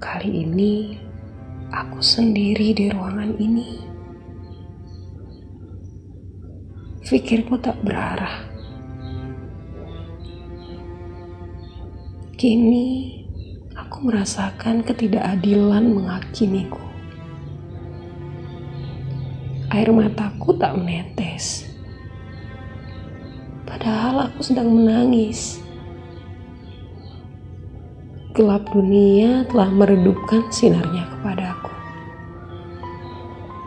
Kali ini aku sendiri di ruangan ini. Pikirku tak berarah. Kini aku merasakan ketidakadilan menghakimiku. Air mataku tak menetes. Padahal aku sedang menangis. Gelap dunia telah meredupkan sinarnya kepadaku.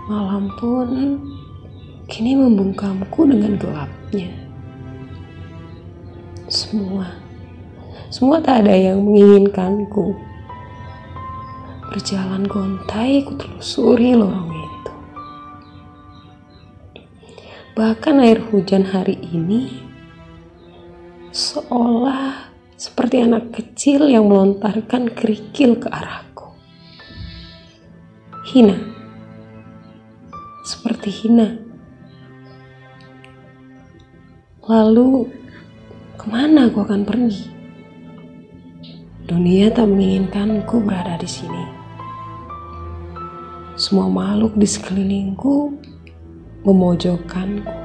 Malam pun kini membungkamku dengan gelapnya. Semua, semua tak ada yang menginginkanku. Berjalan gontai ku telusuri lorong itu. Bahkan air hujan hari ini seolah seperti anak kecil yang melontarkan kerikil ke arahku. Hina, seperti hina. Lalu, ke mana aku akan pergi? Dunia tak menginginkanku berada di sini. Semua makhluk di sekelilingku memojokkanku.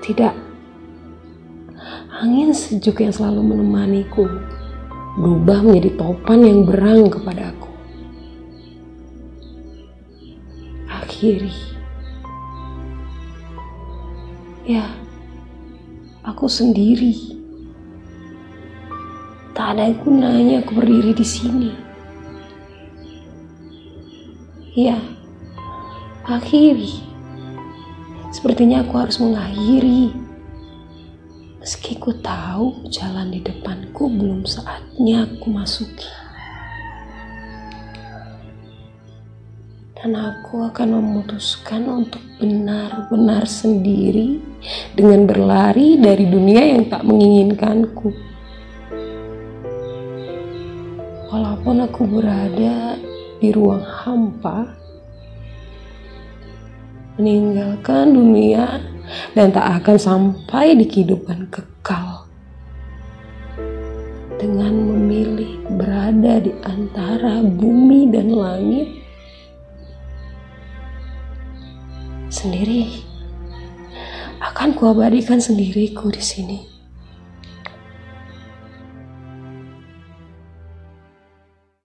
Tidak Angin sejuk yang selalu menemaniku berubah menjadi topan yang berang kepadaku. Akhiri. Ya, aku sendiri. Tak ada gunanya aku berdiri di sini. Ya, akhiri. Sepertinya aku harus mengakhiri Meski ku tahu jalan di depanku belum saatnya aku masuki. Dan aku akan memutuskan untuk benar-benar sendiri dengan berlari dari dunia yang tak menginginkanku. Walaupun aku berada di ruang hampa, meninggalkan dunia dan tak akan sampai di kehidupan kekal. Dengan memilih berada di antara bumi dan langit sendiri, akan kuabadikan sendiriku di sini.